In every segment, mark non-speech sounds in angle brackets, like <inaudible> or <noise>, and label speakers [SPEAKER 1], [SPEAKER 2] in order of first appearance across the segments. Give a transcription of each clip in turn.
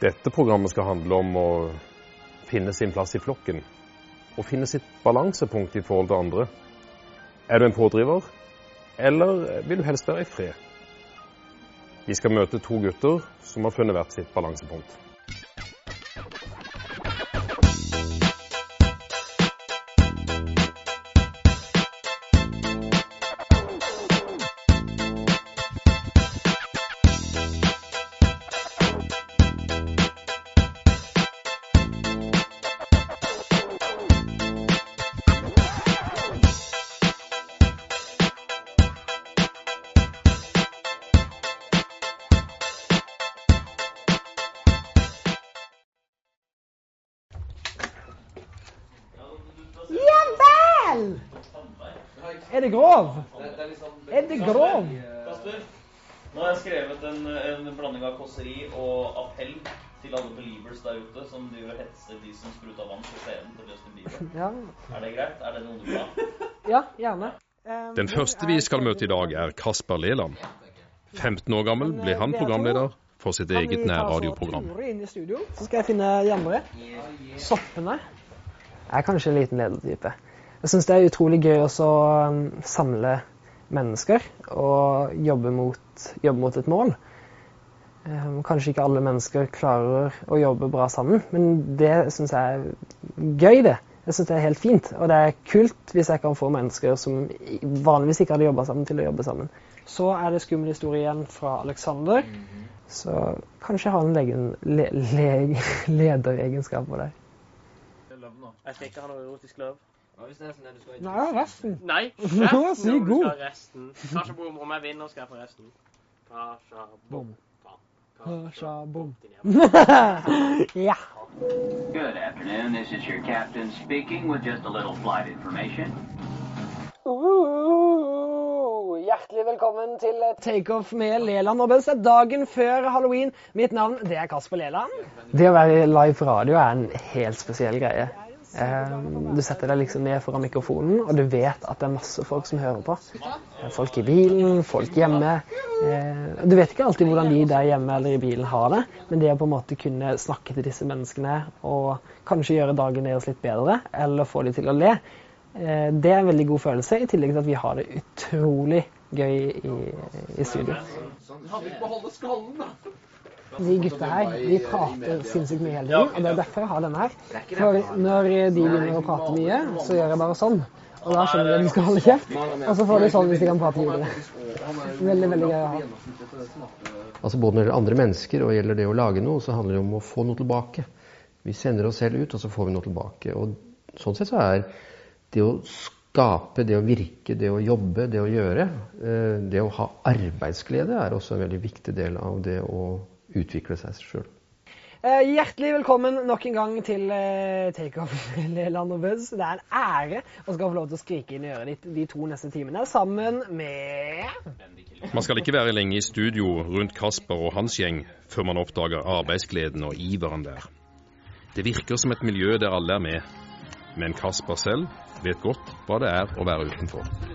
[SPEAKER 1] Dette programmet skal handle om å finne sin plass i flokken. Og finne sitt balansepunkt i forhold til andre. Er du en pådriver, eller vil du helst være i fred? Vi skal møte to gutter som har funnet hvert sitt balansepunkt.
[SPEAKER 2] Er det grov? Er det grov?
[SPEAKER 3] Kasper, nå har jeg skrevet en, en blanding av kåseri og appell til alle believers der ute som driver og hetser de som spruta vann på scenen til Justin Bieber. <laughs>
[SPEAKER 2] Ja,
[SPEAKER 3] Er det greit? Er det noe du vil ha?
[SPEAKER 2] ja gjerne. Eh,
[SPEAKER 1] Den første vi skal møte i dag, er Kasper Leland. 15 år gammel ble han programleder for sitt eget nærradioprogram.
[SPEAKER 2] Så skal jeg finne hjemmere. Soppene. Jeg er kanskje en liten ledertype. Jeg syns det er utrolig gøy også å um, samle mennesker og jobbe mot, jobbe mot et mål. Um, Kanskje ikke alle mennesker klarer å jobbe bra sammen, men det syns jeg er gøy, det. Jeg syns det er helt fint. Og det er kult hvis jeg kan få mennesker som vanligvis ikke hadde jobba sammen, til å jobbe sammen. Så er det skummel historie igjen fra Alexander. Så kanskje jeg har en legen, le, le, <laughs> lederegenskaper der.
[SPEAKER 4] Jeg skal ikke ha noe erotisk løv.
[SPEAKER 2] Nei, resten.
[SPEAKER 4] Nei, <laughs>
[SPEAKER 2] Nå er
[SPEAKER 4] resten
[SPEAKER 2] sykt
[SPEAKER 4] om du
[SPEAKER 2] god.
[SPEAKER 4] resten. Kasha bom, om jeg vinner, skal jeg få resten. Kasha bom.
[SPEAKER 2] Kasha
[SPEAKER 4] bom. <laughs>
[SPEAKER 2] Ja.
[SPEAKER 5] Good afternoon. This is your captain speaking with just a little flight information.
[SPEAKER 2] Uh, hjertelig velkommen til Takeoff med Leland og Bøss. Er dagen før halloween. Mitt navn det er Kasper Leland. Det å være live på radio er en helt spesiell greie. Eh, Du setter deg liksom ned foran mikrofonen, og du vet at det er masse folk som hører på. Folk i bilen, folk hjemme. Eh, Du vet ikke alltid hvordan de der hjemme eller i bilen har det, men det å på en måte kunne snakke til disse menneskene og kanskje gjøre dagen deres litt bedre, eller få dem til å le, eh, det er en veldig god følelse, i tillegg til at vi har det utrolig gøy i, i studio. De gutta her de prater sinnssykt mye hele tiden, og det er derfor jeg har denne her. For når de begynner å prate mye, så gjør jeg bare sånn. Og da skjønner de at de skal holde kjeft, og så får de sånn hvis de kan prate videre. Veldig, veldig gøy å ha.
[SPEAKER 6] Altså Både når det gjelder andre mennesker og gjelder det å lage noe, så handler det om å få noe tilbake. Vi sender oss selv ut, og så får vi noe tilbake. Og Sånn sett så er det å skape, det å virke, det å jobbe, det å gjøre, eh, det å ha arbeidsglede er også en veldig viktig del av det å utvikle seg sjøl.
[SPEAKER 2] Eh, Hjertelig velkommen nok en gang til eh, Takeoff <laughs> Land og Buzz. Det er en ære å skal få lov til å skrike inn i øret ditt de to neste timene sammen med
[SPEAKER 1] Man skal ikke være lenge i studio rundt Kasper og hans gjeng før man oppdager arbeidsgleden og iveren der. Det virker som et miljø der alle er med, men Kasper selv vet godt hva det er å være utenfor.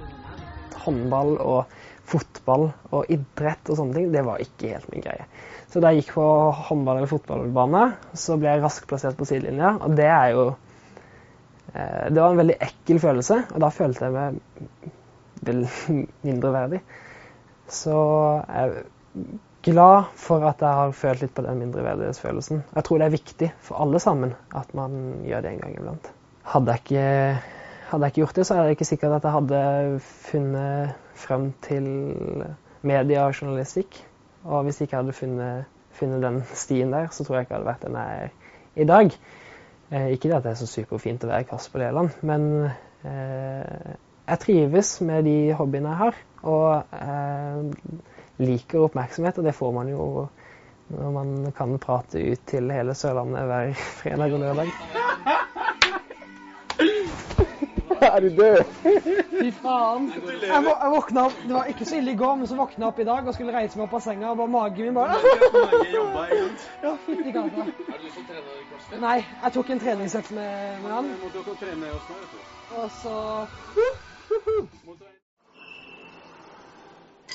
[SPEAKER 2] Håndball og fotball og idrett og sånne ting, det var ikke helt min greie. Så da jeg gikk på håndball- eller fotballbane, så ble jeg raskt plassert på sidelinja, og det er jo eh, Det var en veldig ekkel følelse, og da følte jeg meg vel <laughs> mindreverdig. Så jeg er glad for at jeg har følt litt på den mindreverdighetsfølelsen. Jeg tror det er viktig for alle sammen at man gjør det en gang iblant. Hadde jeg ikke hadde jeg ikke gjort det, så er det ikke sikkert at jeg hadde funnet frem til media og journalistikk. Og hvis jeg ikke hadde funnet, funnet den stien der, så tror jeg ikke jeg hadde vært den jeg er i dag. Eh, ikke det at det er så superfint å være Kasper Leland, men eh, jeg trives med de hobbyene jeg har. Og eh, liker oppmerksomhet, og det får man jo når man kan prate ut til hele Sørlandet hver fredag og lørdag. Er du død? <laughs> Fy faen. Jeg, jeg våkna opp, Det var ikke så ille i går, men så våkna jeg opp i dag og skulle reise meg opp av senga, og bare magen min bare Ja, fytti CrossFit? Nei, jeg tok en treningsøkt med, med han. Og så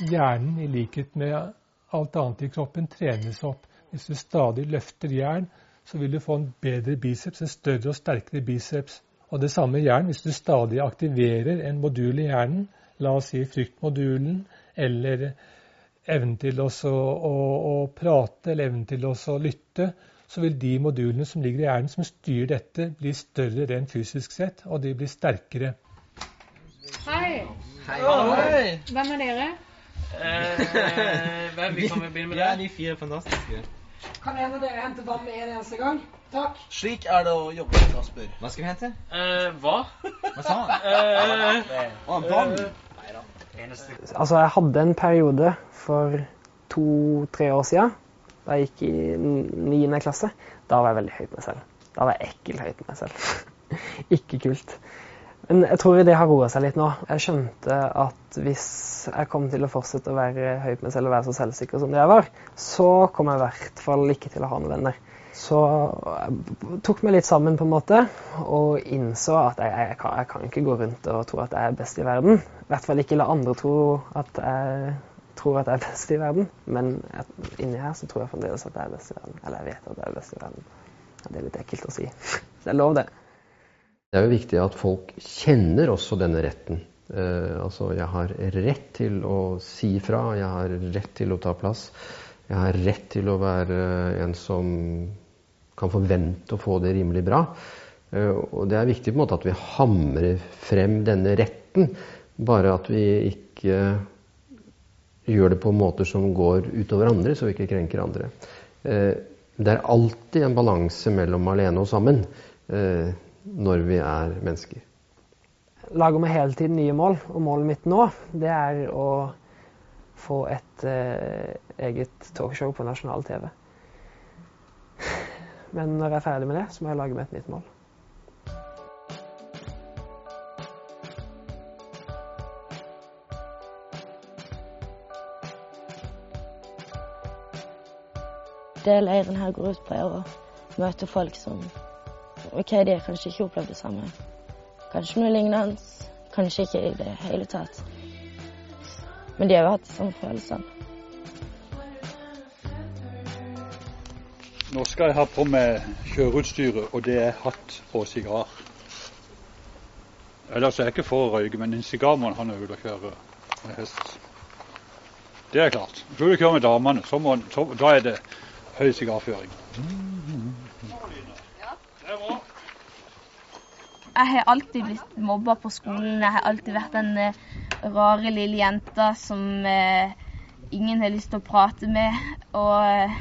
[SPEAKER 7] Hjernen, i likhet med alt annet i kroppen, trenes opp Hvis du stadig løfter jern, så vil du få en bedre biceps, en større og sterkere biceps. Og det samme hjernen, hvis du stadig aktiverer en modul i hjernen, la oss si fryktmodulen, eller evnen til å, å, å prate, eller evnen til å lytte, så vil de modulene som ligger i hjernen som styrer dette, bli større rent fysisk sett, og de blir sterkere.
[SPEAKER 8] Hei.
[SPEAKER 4] Hei. Hei.
[SPEAKER 8] Hvem er dere?
[SPEAKER 4] Eh, hvem vi kan begynne med det?
[SPEAKER 9] Ja, de fire fantastiske.
[SPEAKER 2] Kan en av dere hente vann med en eneste gang? Takk.
[SPEAKER 9] Slik er det å jobbe, med Kasper. Hva skal vi hente?
[SPEAKER 4] Eh, hva?
[SPEAKER 9] Hva sa han?
[SPEAKER 4] Eh,
[SPEAKER 9] Å, vann.
[SPEAKER 2] Altså, jeg hadde en periode for to-tre år siden, da jeg gikk i niende klasse. Da var jeg veldig høyt med meg selv. Da var jeg ekkelt høyt med meg selv. <laughs> Ikke kult. Men jeg tror det har roa seg litt nå. Jeg skjønte at hvis jeg kom til å fortsette å være høy på meg selv og være så selvsikker som det jeg var, så kom jeg i hvert fall ikke til å ha noen venner. Så jeg tok meg litt sammen på en måte og innså at jeg, jeg, kan, jeg kan ikke gå rundt og tro at jeg er best i verden. I hvert fall ikke la andre tro at jeg tror at jeg er best i verden. Men inni her så tror jeg fremdeles at jeg er best i verden. Eller jeg vet at jeg er best i verden. Det er litt ekkelt å si. <laughs> Det er lov, det.
[SPEAKER 6] Det er jo viktig at folk kjenner også denne retten. Eh, altså, jeg har rett til å si fra, jeg har rett til å ta plass. Jeg har rett til å være en som kan forvente å få det rimelig bra. Eh, og det er viktig på en måte at vi hamrer frem denne retten, bare at vi ikke gjør det på måter som går utover andre, så vi ikke krenker andre. Eh, det er alltid en balanse mellom alene og sammen. Når vi er mennesker.
[SPEAKER 2] Lager meg hele tiden nye mål, og målet mitt nå det er å få et eh, eget talkshow på nasjonal TV. Men når jeg er ferdig med det, så må jeg lage meg et nytt mål.
[SPEAKER 10] Det leiren her går ut på, er å møte folk som OK, de har kanskje ikke opplevd det samme. Kanskje noe lignende. Kanskje ikke i det hele tatt. Men de har jo hatt de samme følelsene.
[SPEAKER 11] Nå skal jeg ha på meg kjøreutstyret, og det er hatt og sigar. Ellers er jeg ikke for å røyke, men en sigar må han ute og kjøre med hest. Det er klart. Skal du kjøre med damene, så må, så, da er det høy sigarføring.
[SPEAKER 10] Jeg har alltid blitt mobba på skolen. Jeg har alltid vært den uh, rare lille jenta som uh, ingen har lyst til å prate med. Og uh,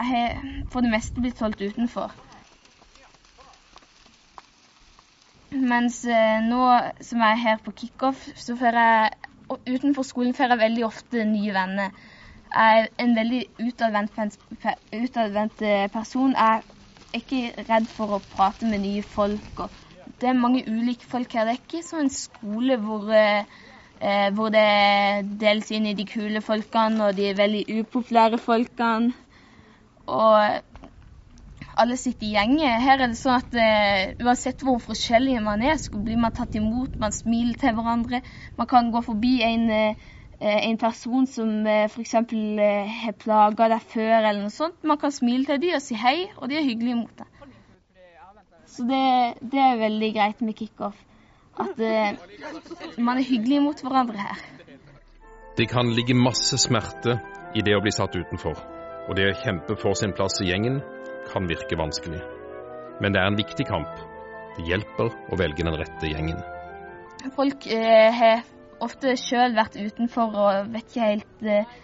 [SPEAKER 10] jeg har for det meste blitt holdt utenfor. Mens nå som jeg er her på kickoff, så får jeg utenfor skolen får jeg veldig ofte nye venner. Jeg er en veldig utadvendt, utadvendt person. Jeg er ikke redd for å prate med nye folk. det er mange ulike folk her. Det er ikke sånn skole hvor, eh, hvor det deles inn i de kule folkene og de veldig upopulære folkene. Og alle sitter i gjenger. Her er det sånn at eh, uansett hvor forskjellige man er, så blir man tatt imot, man smiler til hverandre. Man kan gå forbi en eh, en person som eh, f.eks. Eh, har plaga deg før, eller noe sånt. Man kan smile til dem og si hei, og de er hyggelige mot deg. Så det, det er veldig greit med kickoff. At eh, man er hyggelig mot hverandre her.
[SPEAKER 1] Det kan ligge masse smerte i det å bli satt utenfor, og det å kjempe for sin plass i gjengen kan virke vanskelig. Men det er en viktig kamp. Det hjelper å velge den rette gjengen.
[SPEAKER 10] Folk eh, har ofte sjøl vært utenfor og vet ikke helt, eh,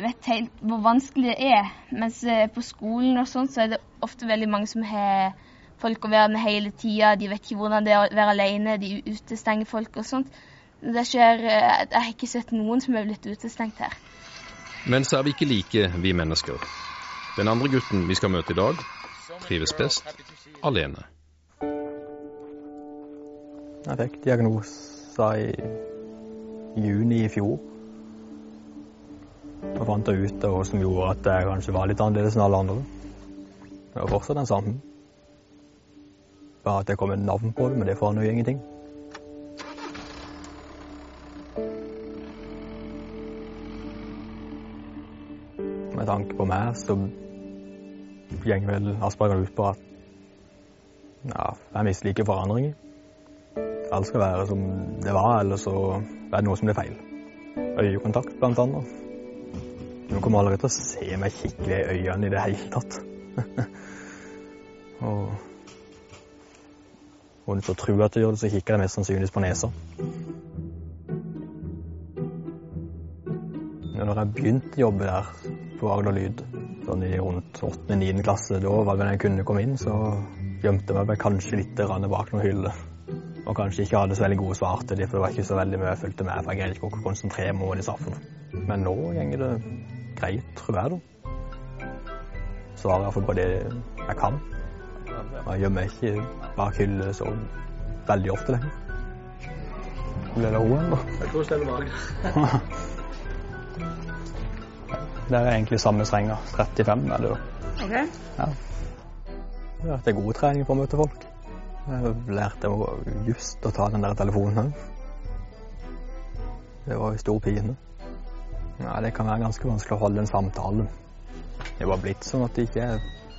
[SPEAKER 10] vet helt hvor vanskelig det er. Mens eh, på skolen og sånt, så er det ofte veldig mange som har folk å være med hele tida. De vet ikke hvordan det er å være alene, de utestenger folk og sånt. Det skjer eh, Jeg har ikke sett noen som er blitt utestengt her.
[SPEAKER 1] Men så er vi ikke like, vi mennesker. Den andre gutten vi skal møte i dag, trives best alene.
[SPEAKER 12] Jeg fikk diagnoser i juni i fjor. Da fant jeg ut av hva som gjorde at jeg kanskje var litt annerledes enn alle andre. Det var fortsatt den samme. Bare at det kom et navn på det, men det forandrer jo ingenting. Med tanke på meg, så går vel Asperger ut på at ja, jeg misliker forandringer. Alt skal være som det var, eller så er det noe som blir feil. Øyekontakt, blant annet. Hun kommer aldri til å se meg skikkelig i øynene i det hele tatt. <laughs> og hvis du tror at du gjør det, så kikker jeg mest sannsynligvis på nesa. Når jeg begynte å jobbe der på Agder Lyd, sånn i rundt 8.-9. klasse, da var det når jeg kunne komme inn, så gjemte jeg meg kanskje litt bak noen hyller. Og kanskje ikke hadde så veldig gode svar til dem, for det var ikke så veldig mye jeg fulgte med, for jeg greide ikke å konsentrere meg om hva de sa for noe. Men nå går det greit, tror jeg, da. Svarer iallfall på det jeg kan. Jeg gjemmer meg ikke bak hyller så veldig ofte lenger. Blir det roen, da?
[SPEAKER 4] Jeg tror jeg står bak.
[SPEAKER 12] Det er egentlig samme strenga. 35 er det da.
[SPEAKER 8] Ok.
[SPEAKER 12] Ja. Det er god trening for å møte folk. Jeg lærte just å ta den der telefonen òg. Det var jo stor pine. Ja, det kan være ganske vanskelig å holde en samtale. Det var blitt sånn at det ikke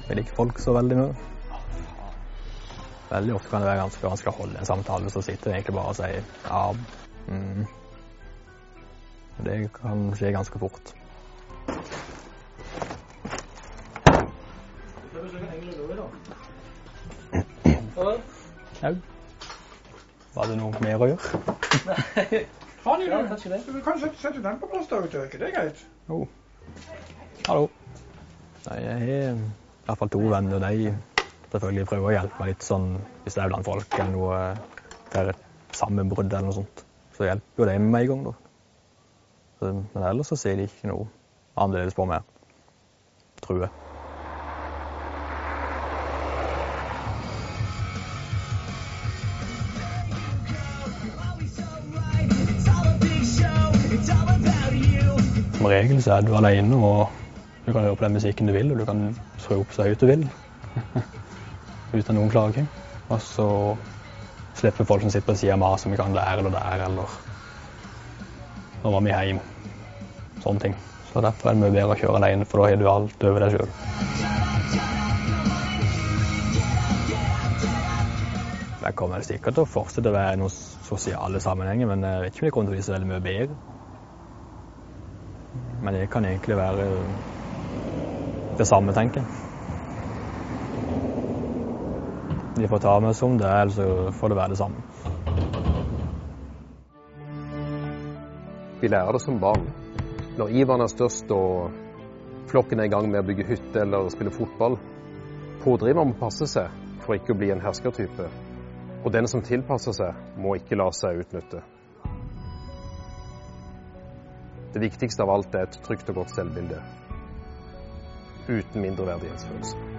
[SPEAKER 12] jeg liker folk så veldig mye. Veldig ofte kan det være ganske vanskelig å holde en samtale, så sitter jeg egentlig bare og sier ja. Mm. Det kan skje ganske fort. Au. Var det noe mer å gjøre? <laughs>
[SPEAKER 13] Faen
[SPEAKER 4] Ja, kanskje det.
[SPEAKER 13] Du kan sette, sette den på plass da, er ikke det greit?
[SPEAKER 12] Jo. Hallo. Nei, jeg har i hvert fall to venner. De selvfølgelig prøver å hjelpe meg litt sånn hvis det er blant folk eller noe for et sammenbrudd eller noe sånt. Så hjelper jo de med meg en gang, da. Men ellers så sier de ikke noe annerledes på meg, tror jeg. Som regel så er du alene, og du kan høre på den musikken du vil, og du kan skru opp så høyt du vil. <laughs> Uten noen klaging. Og så slipper folk som sitter på sida av meg, om vi kan der eller der, eller Nå var vi hjem. Sånne ting. Så derfor er det mye bedre å kjøre alene, for da har du alt over deg sjøl. Jeg kommer sikkert til å fortsette å være i noen sosiale sammenhenger, men jeg vet ikke om det kommer til å bli så veldig mye bedre. Men det kan egentlig være det samme, tenker jeg. De får ta meg som det er, eller så får det være det samme.
[SPEAKER 1] Vi lærer det som barn. Når iveren er størst og flokken er i gang med å bygge hytte eller spille fotball, pådriveren må passe seg for ikke å bli en herskertype. Og den som tilpasser seg, må ikke la seg utnytte. Det viktigste av alt er et trygt og godt selvbilde. Uten mindreverdighetsfølelse.